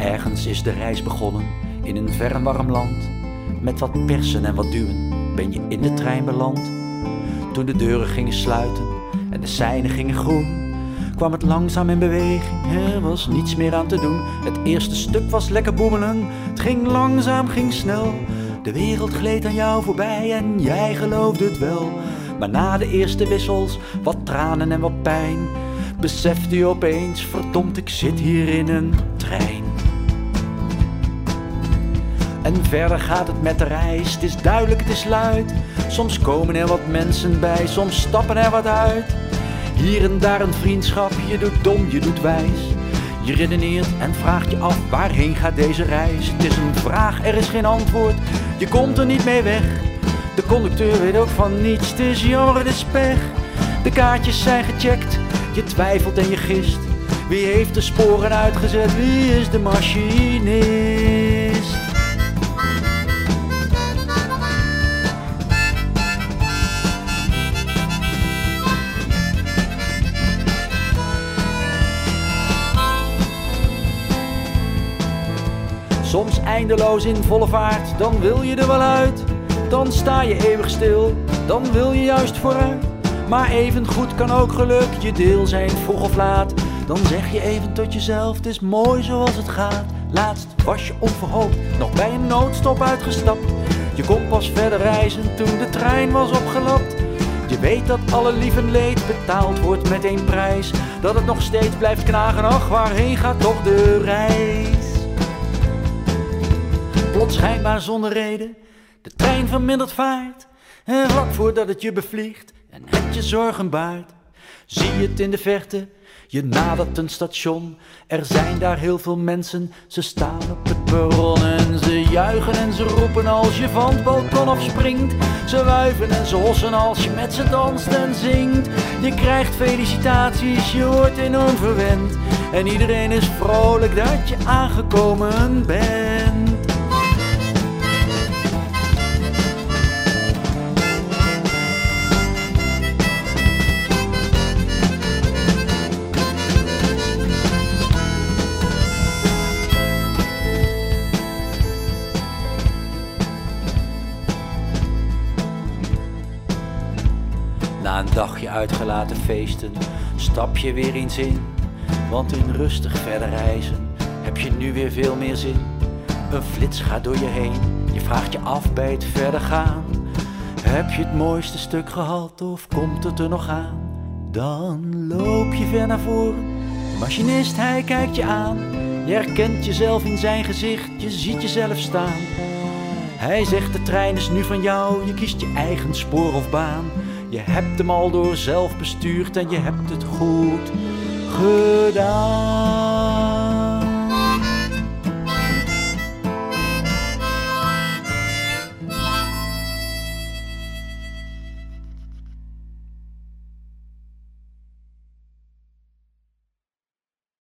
S'avonds is de reis begonnen in een ver en warm land. Met wat persen en wat duwen ben je in de trein beland. Toen de deuren gingen sluiten en de seinen gingen groen, kwam het langzaam in beweging. Er was niets meer aan te doen. Het eerste stuk was lekker boemelen. Het ging langzaam, ging snel. De wereld gleed aan jou voorbij en jij geloofde het wel. Maar na de eerste wissels, wat tranen en wat pijn, besefte je opeens: verdomd, ik zit hier in een trein. En verder gaat het met de reis, het is duidelijk, het is luid. Soms komen er wat mensen bij, soms stappen er wat uit. Hier en daar een vriendschap, je doet dom, je doet wijs. Je redeneert en vraagt je af waarheen gaat deze reis. Het is een vraag, er is geen antwoord, je komt er niet mee weg. De conducteur weet ook van niets, het is jammer, het is pech. De kaartjes zijn gecheckt, je twijfelt en je gist. Wie heeft de sporen uitgezet, wie is de machinist? Soms eindeloos in volle vaart, dan wil je er wel uit. Dan sta je eeuwig stil, dan wil je juist vooruit. Maar even goed kan ook geluk je deel zijn, vroeg of laat. Dan zeg je even tot jezelf, het is mooi zoals het gaat. Laatst was je onverhoopt, nog bij een noodstop uitgestapt. Je kon pas verder reizen toen de trein was opgelapt. Je weet dat alle lief en leed betaald wordt met één prijs. Dat het nog steeds blijft knagen, ach waarheen gaat toch de reis? Plots schijnbaar zonder reden, de trein vermindert vaart. En vlak voordat het je bevliegt en het je zorgen baart. Zie het in de verte, je nadert een station. Er zijn daar heel veel mensen, ze staan op het perron. En ze juichen en ze roepen als je van het balkon afspringt. Ze wuiven en ze hossen als je met ze danst en zingt. Je krijgt felicitaties, je wordt enorm verwend. En iedereen is vrolijk dat je aangekomen bent. Na een dagje uitgelaten feesten stap je weer eens in. Want in rustig verder reizen heb je nu weer veel meer zin. Een flits gaat door je heen, je vraagt je af bij het verder gaan. Heb je het mooiste stuk gehad of komt het er nog aan? Dan loop je ver naar voren, de machinist hij kijkt je aan. Je herkent jezelf in zijn gezicht, je ziet jezelf staan. Hij zegt de trein is nu van jou, je kiest je eigen spoor of baan. Je hebt hem al door zelf bestuurd en je hebt het goed gedaan.